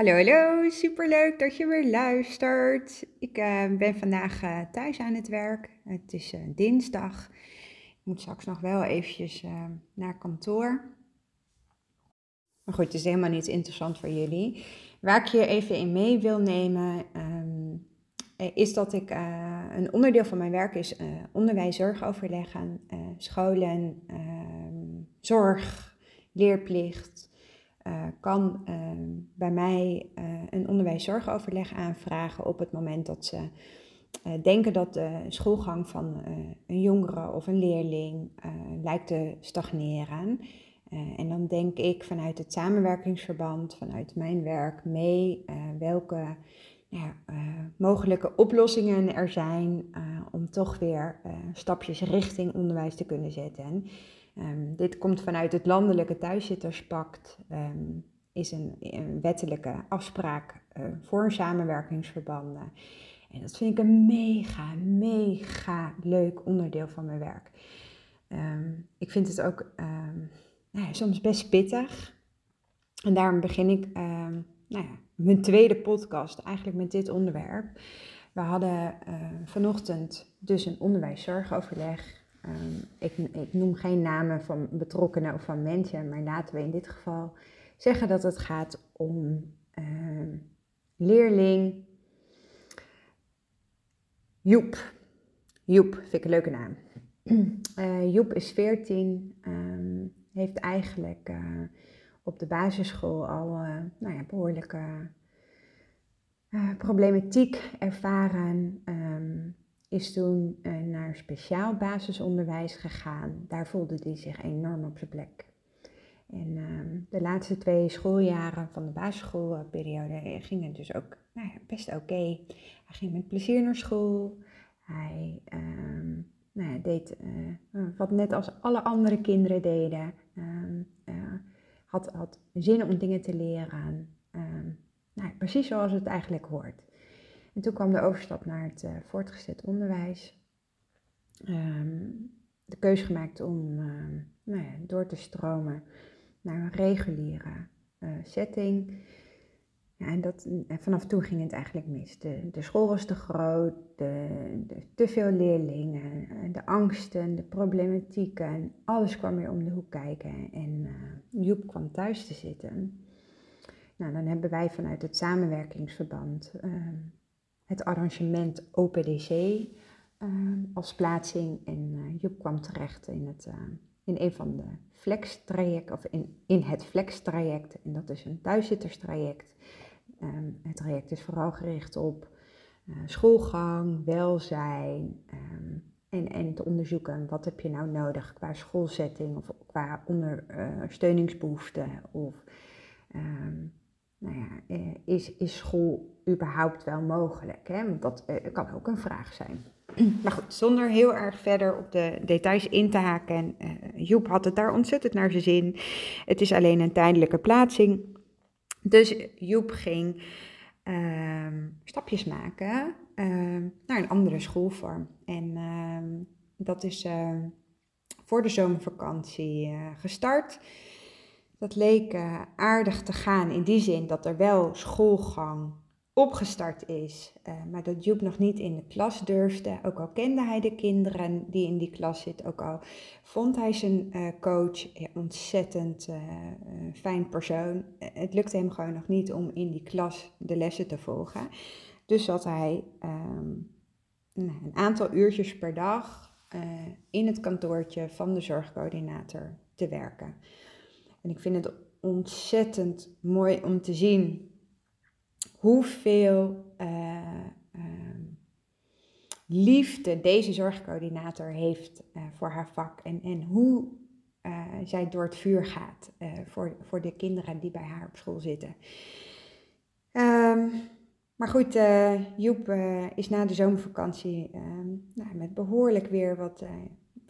Hallo, hallo, superleuk dat je weer luistert. Ik uh, ben vandaag uh, thuis aan het werk. Het is uh, dinsdag. Ik moet straks nog wel eventjes naar kantoor. Maar goed, het is helemaal niet interessant voor jullie. Waar ik je even in mee wil nemen, um, is dat ik een onderdeel van mijn werk is onderwijs, zorgoverleg aan scholen, ehm, zorg, leerplicht. Uh, kan uh, bij mij uh, een onderwijs-zorgoverleg aanvragen op het moment dat ze denken dat de schoolgang van een jongere of een leerling lijkt te stagneren. en dan denk ik vanuit het samenwerkingsverband, vanuit mijn werk mee welke ja, mogelijke oplossingen er zijn om toch weer stapjes richting onderwijs te kunnen zetten. Um, dit komt vanuit het landelijke thuiszitterspact, um, is een, een, wettelijke afspraak uh, voor samenwerkingsverbanden. En dat vind ik een mega, mega leuk onderdeel van mijn werk. Um, ik vind het ook nou ja, soms best pittig. En daarom begin ik nou ja, mijn tweede podcast eigenlijk met dit onderwerp. We hadden uh, vanochtend dus een onderwijszorgoverleg Ehm, ik, ik, noem geen namen van betrokkenen of van mensen, maar laten we in dit geval zeggen dat het gaat om uh, leerling Joep. Joep, vind ik een leuke naam. Uh, Joep is 14, um, ehm, heeft eigenlijk uh, op de basisschool al uh, nou ja, behoorlijke problematiek ervaren. Is toen uh, naar speciaal basisonderwijs gegaan. Daar voelde hij zich enorm op zijn plek. En uh, de laatste twee schooljaren van de basisschoolperiode gingen dus ook nou ja, best oké. Hij ging met plezier naar school. Hij uh, nou ja, deed uh, wat net als alle andere kinderen deden. Ehm, had, had zin om dingen te leren. Ehm, nou, precies zoals het eigenlijk hoort. En toen kwam de overstap naar het uh, voortgezet onderwijs. Um, de keuze gemaakt om uh, nou ja, door te stromen naar een reguliere uh, setting. Ja, en, dat, vanaf toen ging het eigenlijk mis. De, school was te groot, de, te veel leerlingen, de angsten, de problematieken. Alles kwam weer om de hoek kijken. En Joep kwam thuis te zitten. Nou, dan hebben wij vanuit het samenwerkingsverband ehm, het arrangement OPDC ehm, als plaatsing. En uh, Joep kwam terecht in, het, uh, in een van de flex-trajecten, of in, in het flex-traject. En dat is een thuiszitterstraject. Um, het traject is vooral gericht op eh, schoolgang, welzijn. Um, en, en te onderzoeken wat heb je nou nodig qua schoolzetting of qua ondersteuningsbehoeften. of nou ja, eh, is, is school überhaupt wel mogelijk? Hè? Dat eh, kan ook een vraag zijn. Maar goed, zonder heel erg verder op de details in te haken. Uh, Joep had het daar ontzettend naar zijn zin. Het is alleen een tijdelijke plaatsing. Dus Joep ging uh, stapjes maken uh, naar een andere schoolvorm. En ehm, dat is voor de zomervakantie gestart. Dat leek aardig te gaan in die zin dat er wel schoolgang opgestart is, uh, maar dat Joep nog niet in de klas durfde. Ook al kende hij de kinderen die in die klas zitten, ook al vond hij zijn uh, coach ontzettend fijn persoon. het lukte hem gewoon nog niet om in die klas de lessen te volgen. Dus zat hij um, nou, een aantal uurtjes per dag in het kantoortje van de zorgcoördinator te werken. En ik vind het ontzettend mooi om te zien hoeveel uh, liefde deze zorgcoördinator heeft uh, voor haar vak. En, en hoe uh, zij door het vuur gaat voor, voor de kinderen die bij haar op school zitten. Um, maar goed, Joep is na de zomervakantie um, nou, met behoorlijk weer wat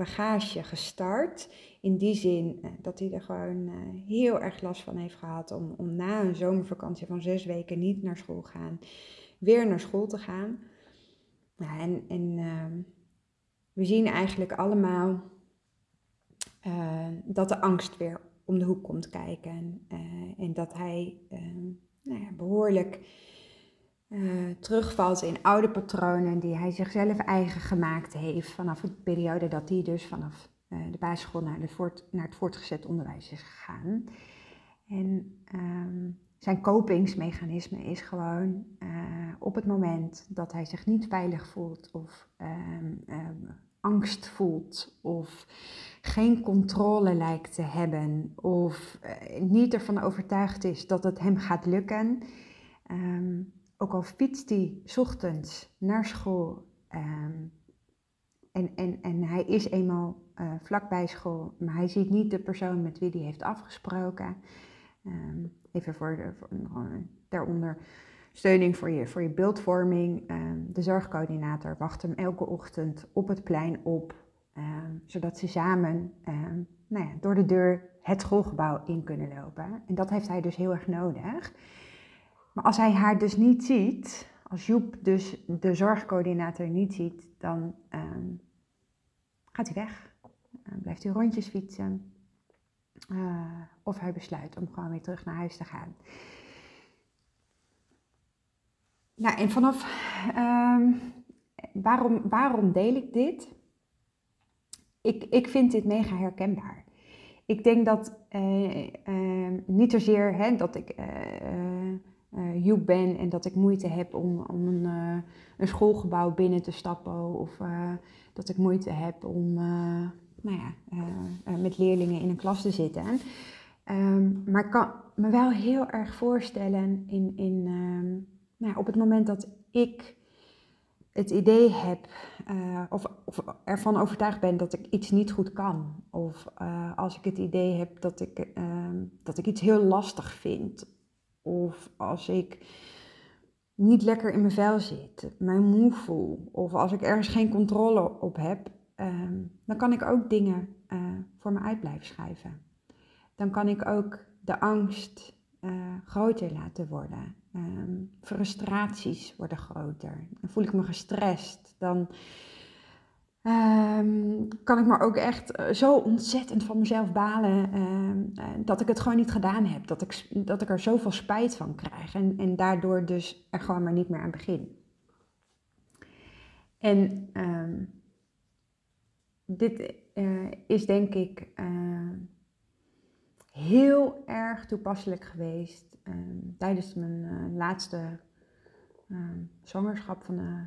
bagage gestart. In die zin eh, dat hij er gewoon eh, heel erg last van heeft gehad om, om na een zomervakantie van zes weken niet naar school gaan, weer naar school te gaan. En ehm, we zien eigenlijk allemaal eh, dat de angst weer om de hoek komt kijken. en dat hij ehm, nou ja, behoorlijk terugvalt in oude patronen die hij zichzelf eigen gemaakt heeft vanaf de periode dat hij dus vanaf de basisschool naar, de voort, naar het voortgezet onderwijs is gegaan. En um, zijn kopingsmechanisme is gewoon uh, op het moment dat hij zich niet veilig voelt of um, um, angst voelt of geen controle lijkt te hebben of niet ervan overtuigd is dat het hem gaat lukken, ook al fietst hij ochtends naar school en, en, en hij is eenmaal uh, vlakbij school, maar hij ziet niet de persoon met wie hij heeft afgesproken. Um, even voor, de, voor ter ondersteuning voor je, voor je beeldvorming. Um, de zorgcoördinator wacht hem elke ochtend op het plein op, zodat ze samen nou ja, door de deur het schoolgebouw in kunnen lopen. En dat heeft hij dus heel erg nodig. Maar als hij haar dus niet ziet, als Joep dus de zorgcoördinator niet ziet, dan gaat hij weg. Blijft hij rondjes fietsen. Uh, of hij besluit om gewoon weer terug naar huis te gaan. Nou, en vanaf um, waarom, waarom deel ik dit? Ik, ik vind dit mega herkenbaar. Ik denk dat uh, uh, niet zozeer hè, dat ik uh, Joep ben en dat ik moeite heb om, een, een schoolgebouw binnen te stappen. Of dat ik moeite heb om nou ja, met leerlingen in een klas te zitten. Um, maar ik kan me wel heel erg voorstellen in, in, um, nou ja, op het moment dat ik het idee heb of, of, ervan overtuigd ben dat ik iets niet goed kan. Of als ik het idee heb dat ik, uh, dat ik iets heel lastig vind. Of als ik niet lekker in mijn vel zit, mij moe voel. Of als ik ergens geen controle op heb, dan kan ik ook dingen eh, voor me uit blijven schrijven dan kan ik ook de angst uh, groter laten worden. Um, frustraties worden groter. Dan voel ik me gestrest. Dan um, kan ik me ook echt eh, zo ontzettend van mezelf balen um, dat ik het gewoon niet gedaan heb. Dat ik, dat ik er zoveel spijt van krijg. En, en daardoor dus er gewoon maar niet meer aan begin. En dit uh, is denk ik heel erg toepasselijk geweest ehm, tijdens mijn laatste zwangerschap van, uh,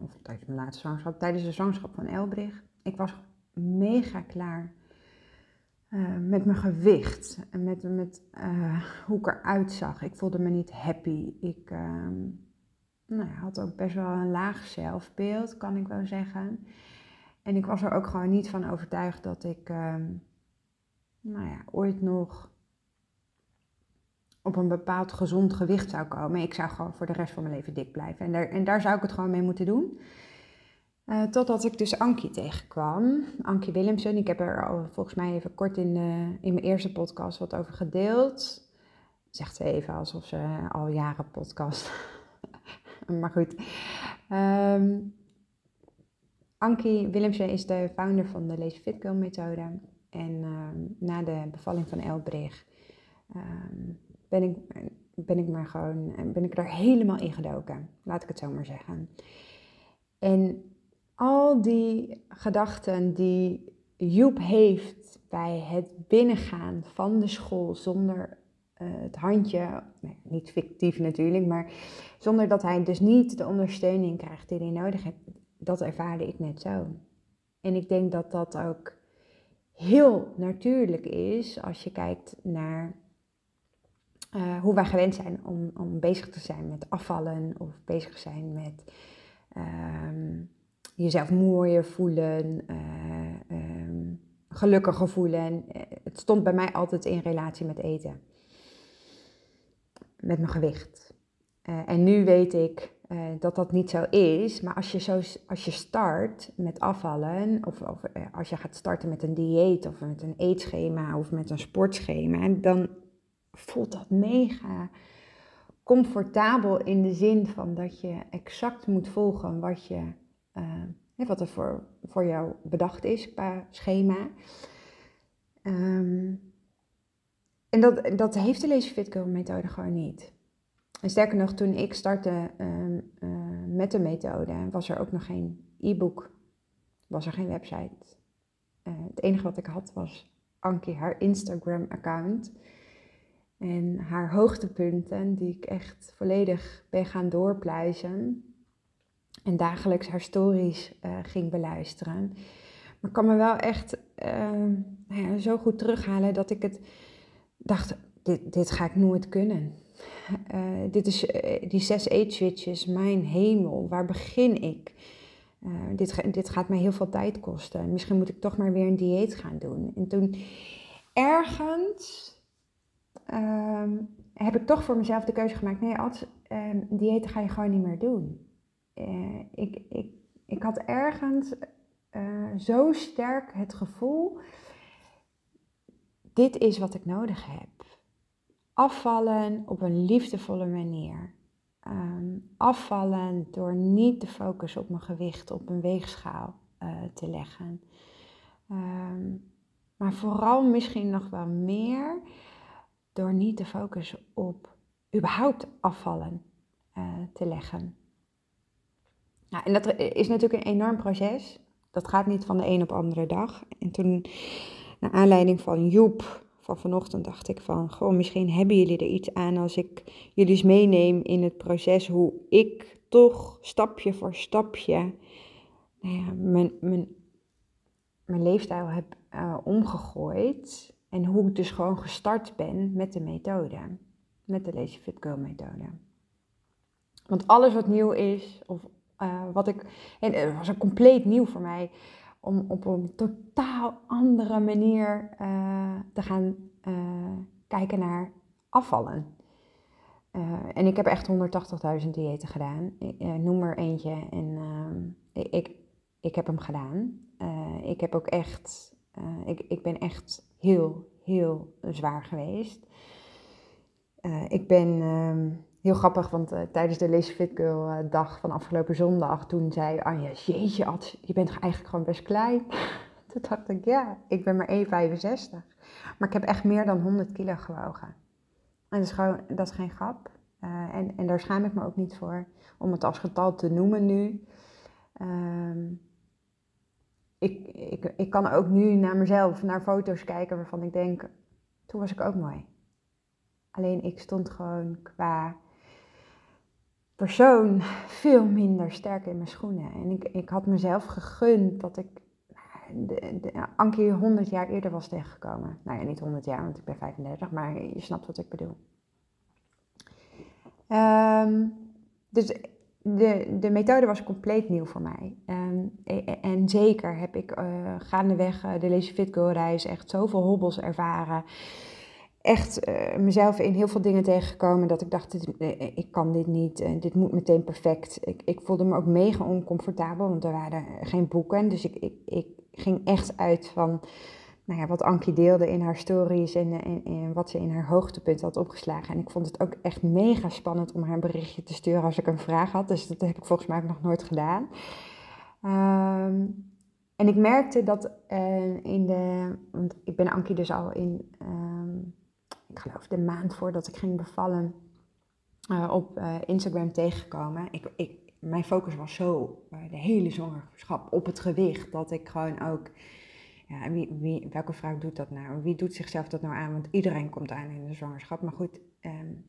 of tijdens mijn laatste zwangerschap, tijdens de zwangerschap van Elbrich. Ik was mega klaar eh, met mijn gewicht en met, met hoe ik eruit zag. Ik voelde me niet happy. Ik ehm, nou had ook best wel een laag zelfbeeld, kan ik wel zeggen. En ik was er ook gewoon niet van overtuigd dat ik nou ja, ooit nog op een bepaald gezond gewicht zou komen. Ik zou gewoon voor de rest van mijn leven dik blijven. En daar, en daar zou ik het gewoon mee moeten doen. Uh, totdat ik dus Ankie tegenkwam. Ankie Willemsen. Ik heb er al, volgens mij even kort in, de, in mijn eerste podcast wat over gedeeld. Zegt ze even alsof ze al jaren podcast. maar goed. Um, Ankie Willemsen is de founder van de Lazy Fit Girl methode. En ehm, na de bevalling van Elbrich ehm, ben, ik, ben ik maar gewoon, ben ik er helemaal in gedoken. Laat ik het zo maar zeggen. En al die gedachten die Joep heeft bij het binnengaan van de school zonder uh, het handje, niet fictief natuurlijk, maar zonder dat hij dus niet de ondersteuning krijgt die hij nodig heeft, dat ervaarde ik net zo. En ik denk dat dat ook heel natuurlijk is als je kijkt naar uh, hoe wij gewend zijn om, om bezig te zijn met afvallen of bezig zijn met um, jezelf mooier voelen, uh, gelukkiger voelen. Het stond bij mij altijd in relatie met eten, met mijn gewicht. En nu weet ik dat dat niet zo is. Maar als je, zo, als je start met afvallen, of, of als je gaat starten met een dieet of met een eetschema of met een sportschema, dan voelt dat mega comfortabel in de zin van dat je exact moet volgen wat, je, uh, wat er voor, voor jou bedacht is qua schema. Um, en dat, dat heeft de Lazy Fit Girl methode gewoon niet. en sterker nog, toen ik startte ehm, eh, met de methode, was er ook nog geen e-book, was er geen website. Uh, het enige wat ik had was Ankie, haar Instagram-account. En haar hoogtepunten, die ik echt volledig ben gaan doorpluizen. En dagelijks haar stories uh, ging beluisteren. Maar ik kan me wel echt uh, nou zo goed terughalen dat ik het dacht, dit, dit ga ik nooit kunnen. Uh, dit is die zes eetswitches, mijn hemel, waar begin ik? Dit, dit gaat mij heel veel tijd kosten. Misschien moet ik toch maar weer een dieet gaan doen. En toen ergens ehm, heb ik toch voor mezelf de keuze gemaakt: nee, als ehm, diëten ga je gewoon niet meer doen. ik, ik, ik had ergens zo sterk het gevoel: dit is wat ik nodig heb afvallen op een liefdevolle manier. Um, afvallen door niet te focussen op mijn gewicht op een weegschaal uh, te leggen. Um, maar vooral misschien nog wel meer door niet te focussen op überhaupt afvallen uh, te leggen. Nou, en dat is natuurlijk een enorm proces. Dat gaat niet van de een op de andere dag. En toen, naar aanleiding van Joep, van vanochtend dacht ik van, gewoon misschien hebben jullie er iets aan als ik jullie eens meeneem in het proces hoe ik toch stapje voor stapje nou ja, mijn, mijn, mijn leefstijl heb uh, omgegooid en hoe ik dus gewoon gestart ben met de methode, met de Lazy Fit Girl methode. Want alles wat nieuw is, of uh, wat ik, en het was een compleet nieuw voor mij, om op een totaal andere manier uh, te gaan kijken naar afvallen. En ik heb echt 180.000 diëten gedaan. Noem er eentje en ik, ik, heb hem gedaan. ik heb ook echt, ik, ik ben echt heel, heel zwaar geweest. ik ben heel grappig, want uh, tijdens de Lazy Fit Girl uh, dag van afgelopen zondag, toen zei Anja, jeetje Ad, je bent eigenlijk gewoon best klein. toen dacht ik, ja, ik ben maar 1,65. Maar ik heb echt meer dan 100 kilo gewogen. En dat is, gewoon, dat is geen grap. En, en daar schaam ik me ook niet voor om het als getal te noemen nu. Um, ik, ik, ik kan ook nu naar mezelf, naar foto's kijken waarvan ik denk, toen was ik ook mooi. Alleen ik stond gewoon qua persoon veel minder sterk in mijn schoenen. En ik, ik had mezelf gegund dat ik de, Ankie 100 jaar eerder was tegengekomen. Nou ja, niet 100 jaar, want ik ben 35, maar je snapt wat ik bedoel. Um, dus de, de methode was compleet nieuw voor mij. Um, en zeker heb ik uh, gaandeweg uh, de Lazy Fit Girl reis echt zoveel hobbels ervaren echt uh, mezelf in heel veel dingen tegengekomen dat ik dacht, eh, ik kan dit niet, dit moet meteen perfect. Ik, ik voelde me ook mega oncomfortabel, want er waren geen boeken. Dus ik, ik, ik ging echt uit van nou ja, wat Ankie deelde in haar stories en, en, en, wat ze in haar hoogtepunt had opgeslagen. En ik vond het ook echt mega spannend om haar een berichtje te sturen als ik een vraag had. Dus dat heb ik volgens mij ook nog nooit gedaan. Um, en ik merkte dat uh, in de, want ik ben Ankie dus al in... Um, ik geloof de maand voordat ik ging bevallen, uh, op Instagram tegengekomen. Ik, ik, mijn focus was zo de hele zwangerschap op het gewicht, dat ik gewoon ook, ja, wie, wie, welke vrouw doet dat nou? Wie doet zichzelf dat nou aan? Want iedereen komt aan in de zwangerschap. Maar goed, um,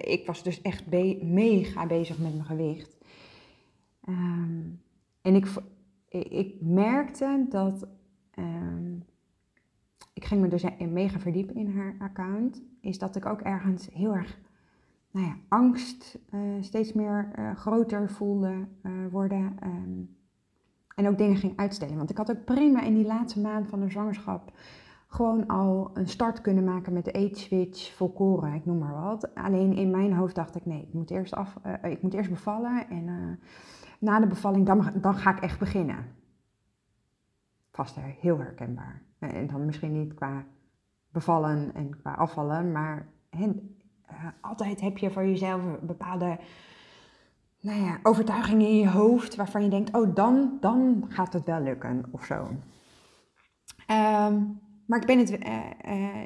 ik was dus echt mega bezig met mijn gewicht. Um, en ik, ik merkte dat um, ik ging me dus mega verdiepen in haar account, is dat ik ook ergens heel erg nou ja, angst uh, steeds meer uh, groter voelde worden. En ook dingen ging uitstellen. Want ik had ook prima in die laatste maand van de zwangerschap gewoon al een start kunnen maken met de age switch volkoren, ik noem maar wat. Alleen in mijn hoofd dacht ik, nee, ik moet eerst, af, ik moet eerst bevallen en na de bevalling, dan, dan ga ik echt beginnen. Vast heel herkenbaar. En dan misschien niet qua bevallen en qua afvallen, maar altijd heb je voor jezelf bepaalde nou ja, overtuigingen in je hoofd waarvan je denkt, oh dan, dan gaat het wel lukken of zo. Um, maar ik ben het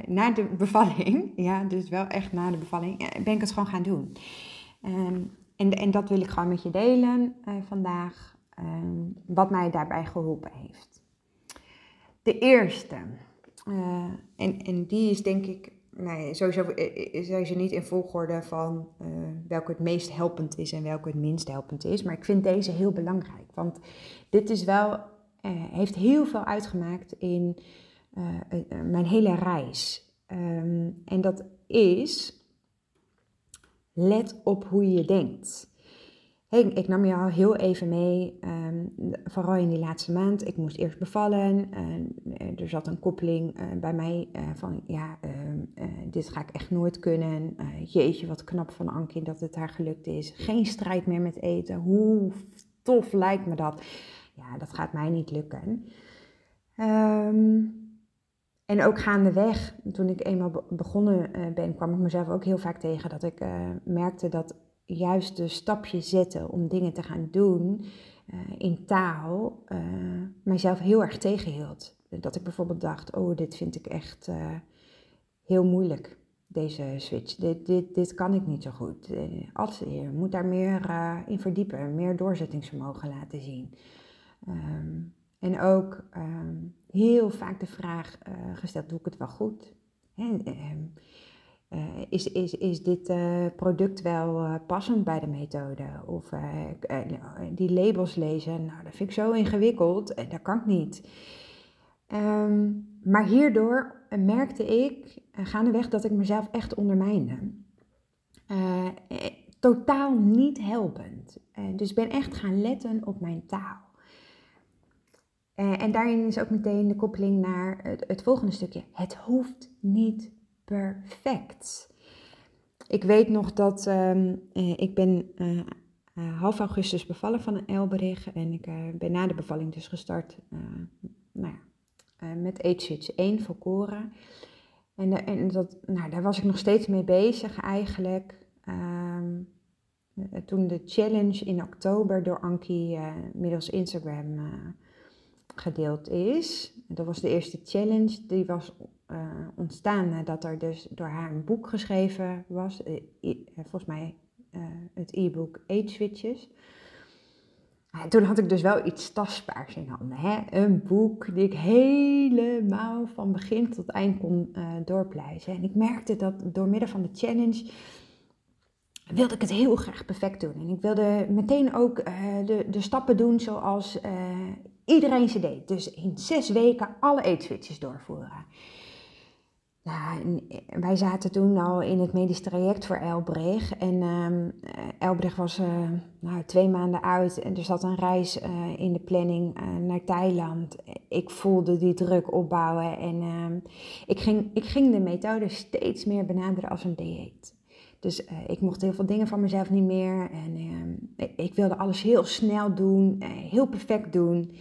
na de bevalling, ja, dus wel echt na de bevalling, ben ik het gewoon gaan doen. Ehm, en, en dat wil ik gewoon met je delen vandaag, ehm, wat mij daarbij geholpen heeft. De eerste, en, en die is denk ik nee, sowieso zijn ze niet in volgorde van welke het meest helpend is en welke het minst helpend is. Maar ik vind deze heel belangrijk. Want dit is wel, heeft heel veel uitgemaakt in mijn hele reis. Um, en dat is, let op hoe je denkt. Ik nam al heel even mee, um, vooral in die laatste maand. Ik moest eerst bevallen. Uh, er zat een koppeling uh, bij mij uh, van, ja, ehm, dit ga ik echt nooit kunnen. jeetje, wat knap van Ankie dat het haar gelukt is. Geen strijd meer met eten. Hoe tof lijkt me dat? Ja, dat gaat mij niet lukken. En ook gaandeweg, toen ik eenmaal begonnen ben, kwam ik mezelf ook heel vaak tegen dat ik merkte dat juist de stapje zetten om dingen te gaan doen uh, in taal uh, mijzelf heel erg tegenhield. Dat ik bijvoorbeeld dacht, oh, dit vind ik echt uh, heel moeilijk, deze switch. Dit, dit, dit kan ik niet zo goed. Als, je moet daar meer in verdiepen, meer doorzettingsvermogen laten zien. Um, en ook um, heel vaak de vraag gesteld, doe ik het wel goed? En, uh, is, is, is dit uh, product wel uh, passend bij de methode? Of die labels lezen, nou dat vind ik zo ingewikkeld, en dat kan ik niet. Um, maar hierdoor merkte ik gaandeweg dat ik mezelf echt ondermijnde. totaal niet helpend. dus ben echt gaan letten op mijn taal. en daarin is ook meteen de koppeling naar het, het volgende stukje. Het hoeft niet perfect. Ik weet nog dat uh, ik ben uh, half augustus bevallen van een Elberich en ik ben na de bevalling dus gestart nou ja, met Age 1 voor Cora. En, en dat, nou, daar was ik nog steeds mee bezig eigenlijk. Ehm, toen de challenge in oktober door Ankie middels Instagram gedeeld is. Dat was de eerste challenge. Die was uh, ontstaan nadat er dus door haar een boek geschreven was. Uh, volgens mij het e-book Age Switches. toen had ik dus wel iets tastbaars in handen. Hè? Een boek die ik helemaal van begin tot eind kon doorpluizen. En ik merkte dat door middel van de challenge wilde ik het heel graag perfect doen. En ik wilde meteen ook de, de stappen doen zoals iedereen ze deed. Dus in zes weken alle eetswitches doorvoeren. Ja, wij zaten toen al in het medisch traject voor Elbrich. En um, was uh, nou, twee maanden uit en er zat een reis in de planning naar Thailand. Ik voelde die druk opbouwen en um, ik, ging, ik ging de methode steeds meer benaderen als een dieet. Dus ik mocht heel veel dingen van mezelf niet meer en uh, ik wilde alles heel snel doen, heel perfect doen.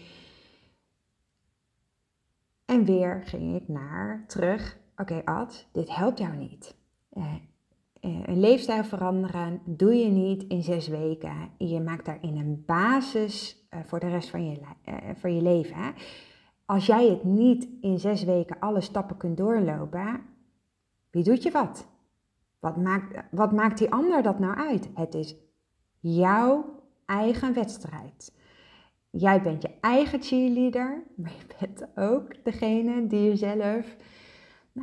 En weer ging ik naar terug. Oké, Ad, dit helpt jou niet. Uh, een leefstijl veranderen doe je niet in zes weken. Je maakt daarin een basis uh, voor de rest van je, voor je leven. Als jij het niet in zes weken alle stappen kunt doorlopen, wie doet je wat? Wat maakt, wat maakt die ander dat nou uit? Het is jouw eigen wedstrijd. Jij bent je eigen cheerleader, maar je bent ook degene die jezelf,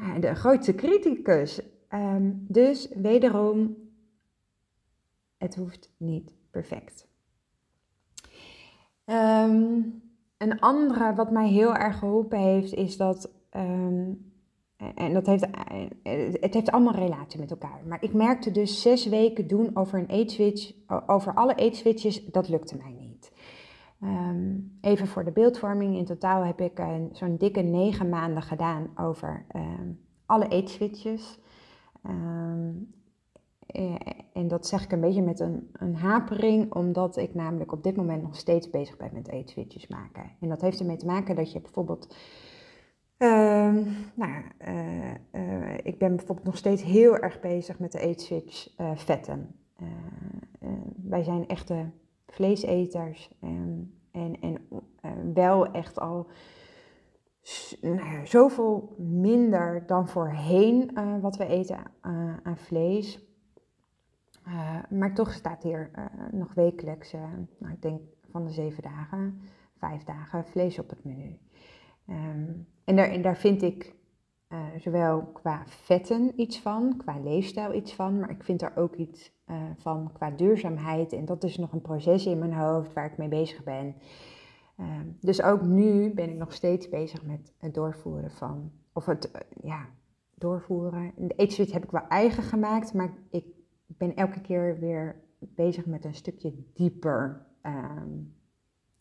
nou, de grootste criticus. Um, dus wederom, het hoeft niet perfect. Um, een andere wat mij heel erg geholpen heeft, is dat, um, en dat heeft, het heeft allemaal relatie met elkaar. Maar ik merkte dus zes weken doen over een age switch, over alle age switches, dat lukte mij niet. Um, even voor de beeldvorming. In totaal heb ik uh, zo'n dikke negen maanden gedaan over um, alle eetswitches. Um, en dat zeg ik een beetje met een, een, hapering, omdat ik namelijk op dit moment nog steeds bezig ben met eetswitches maken. En dat heeft ermee te maken dat je bijvoorbeeld. nou, uh, ik ben bijvoorbeeld nog steeds heel erg bezig met de eetswitch vetten. wij zijn echte vleeseters. En, en, en uh, wel echt al nou zoveel minder dan voorheen uh, wat we eten uh, aan vlees. Maar toch staat hier nog wekelijks, nou, ik denk van de zeven dagen, vijf dagen vlees op het menu. Um, en, daar, en daar vind ik zowel qua vetten iets van, qua leefstijl iets van, maar ik vind er ook iets van qua duurzaamheid. En dat is nog een proces in mijn hoofd waar ik mee bezig ben. Ehm, dus ook nu ben ik nog steeds bezig met het doorvoeren van, of het, eh, ja, doorvoeren. De eetswitch heb ik wel eigen gemaakt, maar ik ben elke keer weer bezig met een stukje dieper, ehm,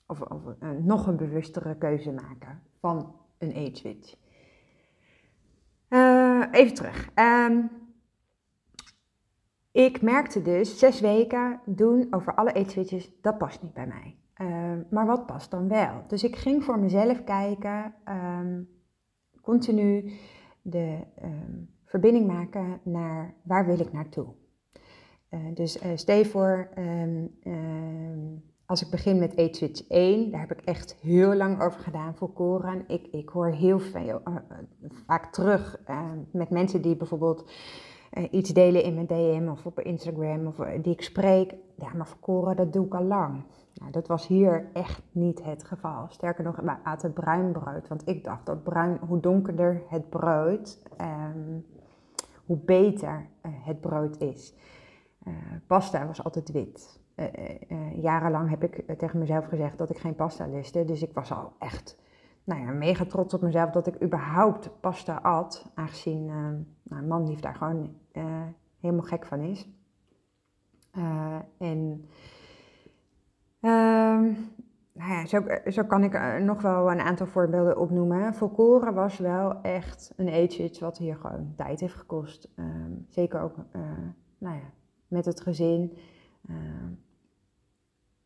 of, of nog een bewustere keuze maken van een eetswitch. Uh, even terug. Um, ik merkte dus zes weken doen over alle eetswitches, dat past niet bij mij. Ehm, maar wat past dan wel? Dus ik ging voor mezelf kijken, um, continu de verbinding maken naar waar wil ik naartoe. Uh, dus uh, stel voor, als ik begin met Eat Switch 1, daar heb ik echt heel lang over gedaan voor Koran. Ik, ik hoor heel veel, uh, vaak terug met mensen die bijvoorbeeld iets delen in mijn DM of op Instagram of die ik spreek. Ja, maar voor Koran, dat doe ik al lang. Nou, dat was hier echt niet het geval. Sterker nog, we aten bruin brood. Want ik dacht dat bruin, hoe donkerder het brood, ehm, hoe beter het brood is. Pasta was altijd wit. Uh, jarenlang heb ik tegen mezelf gezegd dat ik geen pasta lustte. Dus ik was al echt nou ja, mega trots op mezelf dat ik überhaupt pasta at. Aangezien nou, een man lief daar gewoon helemaal gek van is. en Ehm, nou ja, zo, zo, kan ik nog wel een aantal voorbeelden opnoemen. Volkoren was wel echt een eetje wat hier gewoon tijd heeft gekost. Ehm, zeker ook uh, nou ja, met het gezin. Ehm,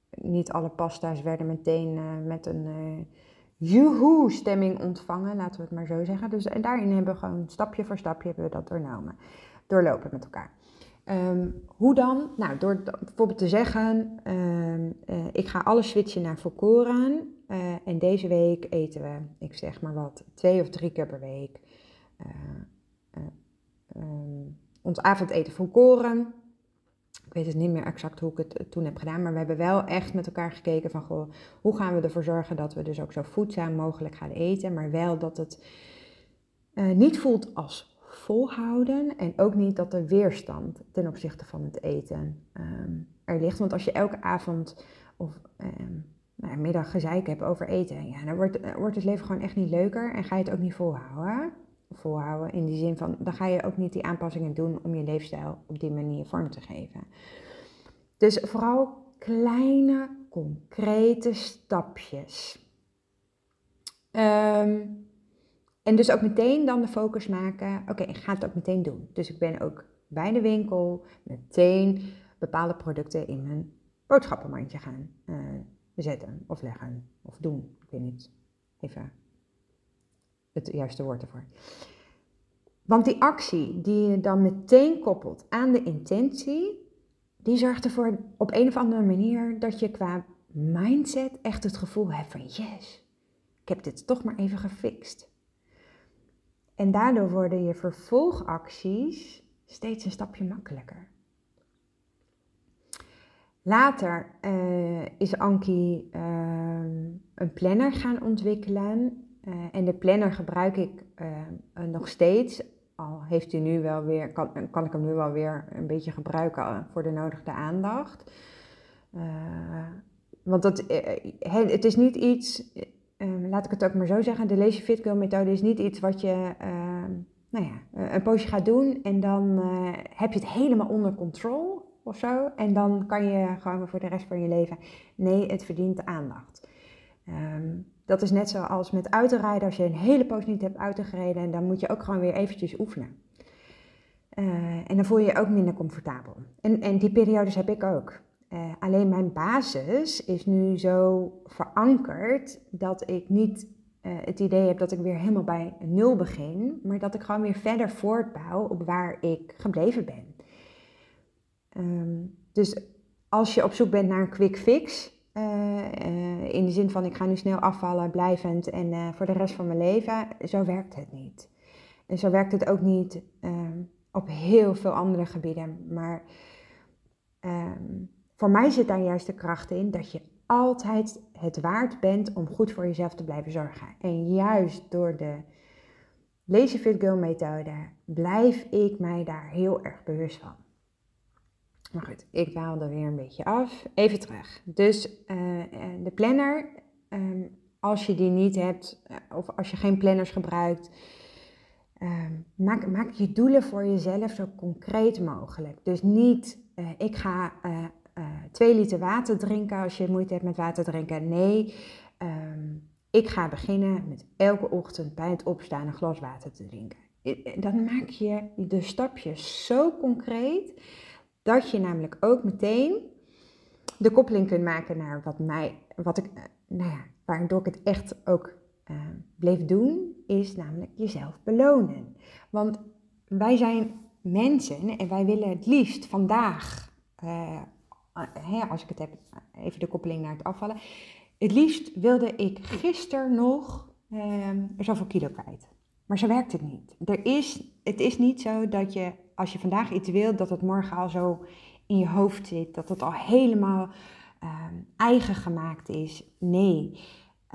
niet alle pasta's werden meteen uh, met een uh, joehoe stemming ontvangen, laten we het maar zo zeggen. Dus en daarin hebben we gewoon stapje voor stapje hebben we dat doorlopen met elkaar. Um, hoe dan? Nou, door bijvoorbeeld te zeggen, um, uh, ik ga alles switchen naar volkoren. En deze week eten we, ik zeg maar wat, twee of drie keer per week. Um, ons avondeten volkoren. Ik weet het niet meer exact hoe ik het toen heb gedaan, maar we hebben wel echt met elkaar gekeken van, goh, hoe gaan we ervoor zorgen dat we dus ook zo voedzaam mogelijk gaan eten, maar wel dat het niet voelt als volhouden en ook niet dat er weerstand ten opzichte van het eten um, er ligt. Want als je elke avond of um, nou, middag gezeik hebt over eten, ja, dan wordt, wordt het leven gewoon echt niet leuker en ga je het ook niet volhouden. Volhouden in die zin van, dan ga je ook niet die aanpassingen doen om je leefstijl op die manier vorm te geven. Dus vooral kleine, concrete stapjes. Um, en dus ook meteen dan de focus maken, oké, ik ga het ook meteen doen. Dus ik ben ook bij de winkel meteen bepaalde producten in mijn boodschappenmandje gaan uh, zetten of leggen of doen. Ik weet niet even het juiste woord ervoor. Want die actie die je dan meteen koppelt aan de intentie, die zorgt ervoor op een of andere manier dat je qua mindset echt het gevoel hebt van yes, ik heb dit toch maar even gefixt. En daardoor worden je vervolgacties steeds een stapje makkelijker. Later uh, is Anki uh, een planner gaan ontwikkelen. Uh, en de planner gebruik ik nog steeds. Al heeft hij nu wel weer, kan, kan ik hem nu wel weer een beetje gebruiken voor de nodige aandacht. want dat, het is niet iets Ehm, laat ik het ook maar zo zeggen, de Lazy Fit methode is niet iets wat je ehm, nou ja, eh, een poosje gaat doen en dan heb je het helemaal onder controle of zo. En dan kan je gewoon voor de rest van je leven. Nee, het verdient aandacht. Um, dat is net zoals met autorijden. Als je een hele poos niet hebt autogereden, dan moet je ook gewoon weer eventjes oefenen. Uh, en dan voel je je ook minder comfortabel. En, en die periodes heb ik ook. Uh, alleen mijn basis is nu zo verankerd dat ik niet uh, het idee heb dat ik weer helemaal bij nul begin, maar dat ik gewoon weer verder voortbouw op waar ik gebleven ben. Um, dus als je op zoek bent naar een quick fix, in de zin van ik ga nu snel afvallen, blijvend en uh, voor de rest van mijn leven. Zo werkt het niet. En zo werkt het ook niet ehm, op heel veel andere gebieden. Maar ehm, voor mij zit daar juist de kracht in dat je altijd het waard bent om goed voor jezelf te blijven zorgen. En juist door de Lazy Fit Girl methode blijf ik mij daar heel erg bewust van. Maar goed, ik dwaal er weer een beetje af. Even terug. Dus uh, de planner, ehm, als je die niet hebt, eh, of als je geen planners gebruikt, ehm, maak, maak je doelen voor jezelf zo concreet mogelijk. Dus niet, ik ga twee liter water drinken als je moeite hebt met water drinken. Nee, um, ik ga beginnen met elke ochtend bij het opstaan een glas water te drinken. Dan maak je de stapjes zo concreet dat je namelijk ook meteen de koppeling kunt maken naar wat, mij, wat ik, eh, nou ja, waardoor ik het echt ook uh, bleef doen, is namelijk jezelf belonen. Want wij zijn mensen en wij willen het liefst vandaag, uh, hè, als ik het heb, even de koppeling naar het afvallen. Het liefst wilde ik gisteren nog uh, zoveel kilo kwijt. Maar zo werkt het niet. Er is, het is niet zo dat je als je vandaag iets wilt, dat het morgen al zo in je hoofd zit, dat het al helemaal um, eigen gemaakt is. Nee.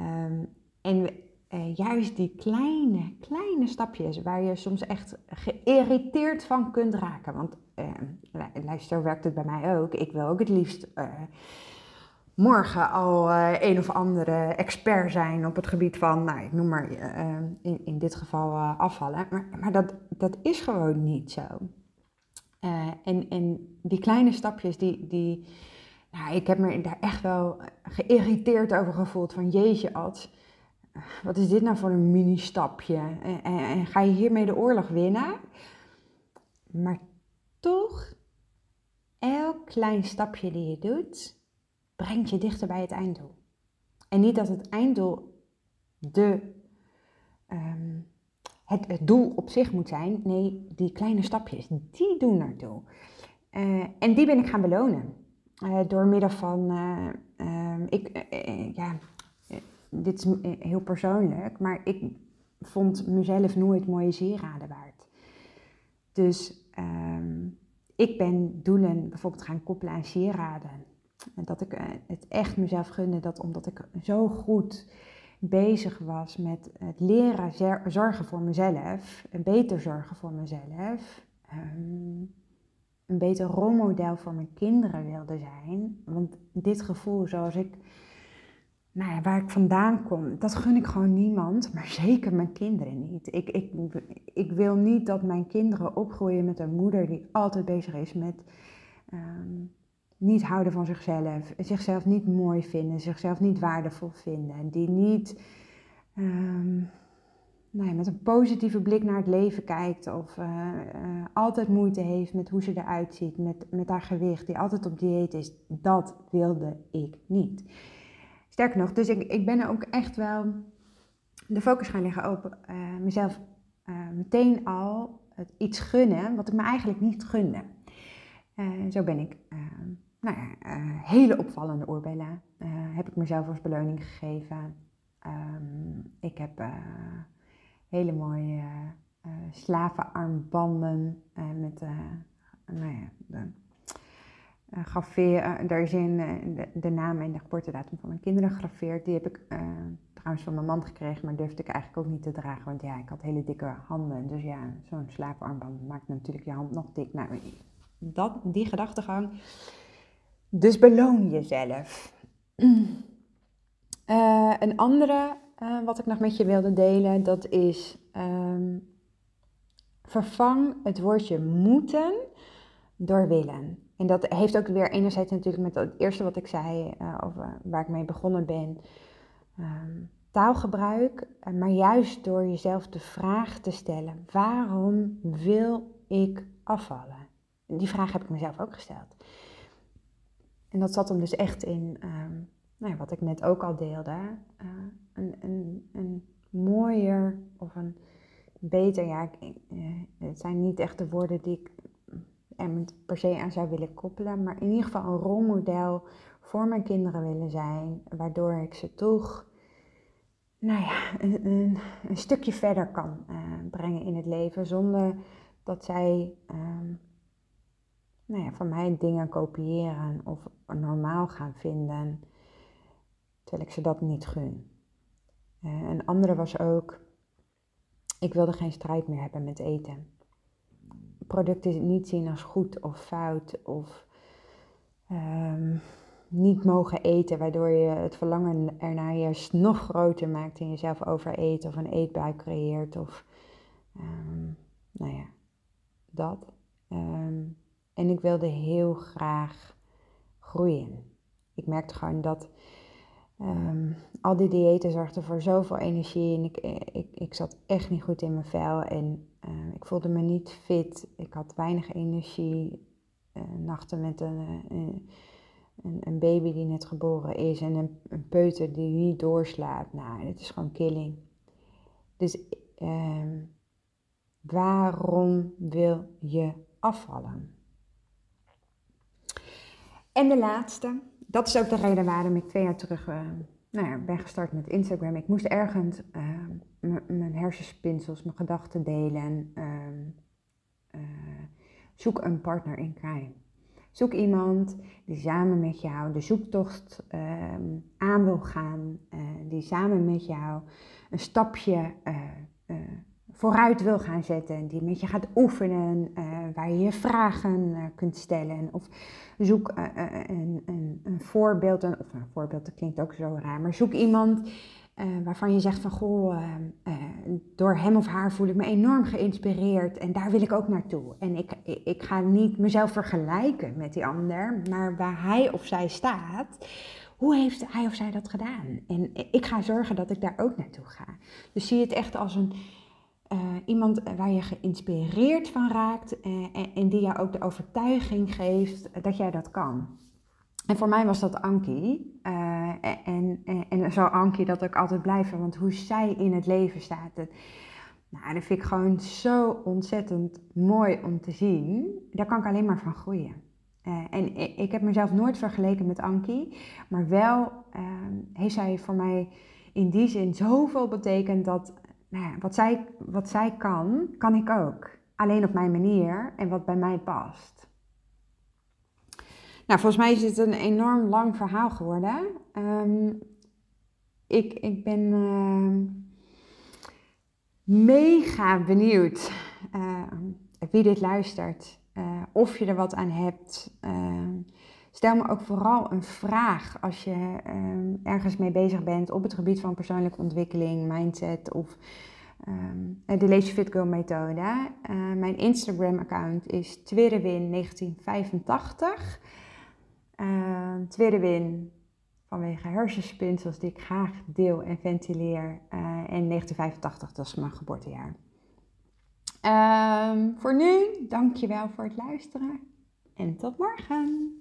Um, en uh, juist die kleine, kleine stapjes waar je soms echt geïrriteerd van kunt raken. Want uh, luister, werkt het bij mij ook. Ik wil ook het liefst uh, morgen al uh, een of andere expert zijn op het gebied van, nou, ik noem maar uh, in, in dit geval uh, afvallen. Maar, maar dat, dat is gewoon niet zo. en, en die kleine stapjes, die, die nou, ik heb me daar echt wel geïrriteerd over gevoeld. Van jeetje, Ad, wat is dit nou voor een mini-stapje? En, en, en ga je hiermee de oorlog winnen? Maar toch, elk klein stapje die je doet, brengt je dichter bij het einddoel. En niet dat het einddoel de, um, het, het, doel op zich moet zijn. Nee, die kleine stapjes, die doen naartoe. Uh, en die ben ik gaan belonen. Uh, door middel van, uh, ik, ja, dit is heel persoonlijk, maar ik vond mezelf nooit mooie sieraden waard. Dus um, ik ben doelen bijvoorbeeld gaan koppelen aan sieraden. Dat ik eh, het echt mezelf gunde, dat omdat ik zo goed bezig was met het leren zorgen voor mezelf, een beter zorgen voor mezelf, ehm, een beter rolmodel voor mijn kinderen wilde zijn. Want dit gevoel zoals ik, nou ja, waar ik vandaan kom, dat gun ik gewoon niemand, maar zeker mijn kinderen niet. Ik, ik, ik wil niet dat mijn kinderen opgroeien met een moeder die altijd bezig is met... Um, niet houden van zichzelf, zichzelf niet mooi vinden, zichzelf niet waardevol vinden, die niet um, nou met een positieve blik naar het leven kijkt of uh, uh, altijd moeite heeft met hoe ze eruit ziet, met, met haar gewicht, die altijd op dieet is, dat wilde ik niet. Sterker nog, dus ik, ik ben er ook echt wel de focus gaan leggen op uh, mezelf meteen al het iets gunnen wat ik me eigenlijk niet gunde. zo ben ik ehm, nou ja, uh, hele opvallende oorbellen uh, heb ik mezelf als beloning gegeven. Um, ik heb uh, hele mooie slavenarmbanden met, nou ja, de, graveer, daar is in de, de, naam en de geboortedatum van mijn kinderen gegraveerd. Die heb ik trouwens van mijn man gekregen, maar durfde ik eigenlijk ook niet te dragen. Want ja, ik had hele dikke handen. Dus ja, zo'n slavenarmband maakt natuurlijk je hand nog dik. Nou, dat, die gedachtegang dus beloon jezelf. Uh, een andere uh, wat ik nog met je wilde delen, dat is um, vervang het woordje moeten door willen. En dat heeft ook weer enerzijds natuurlijk met het eerste wat ik zei, uh, over waar ik mee begonnen ben. Um, taalgebruik, maar juist door jezelf de vraag te stellen: waarom wil ik afvallen? Die vraag heb ik mezelf ook gesteld. En dat zat hem dus echt in, um, nou ja, wat ik net ook al deelde, uh, een, een, een mooier of een beter, ja, uh, het zijn niet echt de woorden die ik er per se aan zou willen koppelen, maar in ieder geval een rolmodel voor mijn kinderen willen zijn, waardoor ik ze toch nou ja, een, een, stukje verder kan uh, brengen in het leven zonder dat zij um, nou ja, van mij dingen kopiëren of normaal gaan vinden, terwijl ik ze dat niet gun. Uh, een andere was ook, ik wilde geen strijd meer hebben met eten. Producten niet zien als goed of fout of um, niet mogen eten, waardoor je het verlangen ernaar juist nog groter maakt en jezelf overeet of een eetbui creëert of um, nou ja, dat. Um, en ik wilde heel graag groeien. Ik merkte gewoon dat um, al die diëten zorgden voor zoveel energie en ik, ik, ik zat echt niet goed in mijn vel en uh, ik voelde me niet fit. Ik had weinig energie, uh, nachten met een, een, een, baby die net geboren is en een, een peuter die niet doorslaapt. Nou, het is gewoon killing. Dus um, waarom wil je afvallen? En de laatste, dat is ook de reden waarom ik twee jaar terug uh, nou ja, ben gestart met Instagram. Ik moest ergens uh, mijn hersenspinsels, mijn gedachten delen. Uh, zoek een partner in crime. Zoek iemand die samen met jou de zoektocht ehm, aan wil gaan, die samen met jou een stapje vooruit wil gaan zetten, die met je gaat oefenen, uh, waar je je vragen uh, kunt stellen. Of zoek uh, een, een, een, voorbeeld, een, of een voorbeeld, dat klinkt ook zo raar, maar zoek iemand waarvan je zegt van goh, door hem of haar voel ik me enorm geïnspireerd en daar wil ik ook naartoe. En ik, ik ga niet mezelf vergelijken met die ander, maar waar hij of zij staat, hoe heeft hij of zij dat gedaan? En ik ga zorgen dat ik daar ook naartoe ga. Dus zie het echt als een uh, iemand waar je geïnspireerd van raakt uh, en, die jou ook de overtuiging geeft dat jij dat kan. En voor mij was dat Ankie. Uh, en, en, en zal Ankie dat ook altijd blijven, want hoe zij in het leven staat, dat, nou, dat vind ik gewoon zo ontzettend mooi om te zien. Daar kan ik alleen maar van groeien. en ik heb mezelf nooit vergeleken met Ankie, maar wel ehm, heeft zij voor mij in die zin zoveel betekend dat nou wat, zij, wat zij kan, kan ik ook. Alleen op mijn manier en wat bij mij past. Nou, volgens mij is het een enorm lang verhaal geworden. Um, ik, ik ben uh, mega benieuwd uh, wie dit luistert. Uh, of je er wat aan hebt. Ehm, stel me ook vooral een vraag als je um, ergens mee bezig bent op het gebied van persoonlijke ontwikkeling, mindset of um, de Lazy Fit Girl methode. Uh, mijn Instagram account is Twitterwin1985. Uh, Twitterwin vanwege hersenspinsels die ik graag deel en ventileer. Uh, en 1985, dat is mijn geboortejaar. Voor nu, dankjewel voor het luisteren en tot morgen.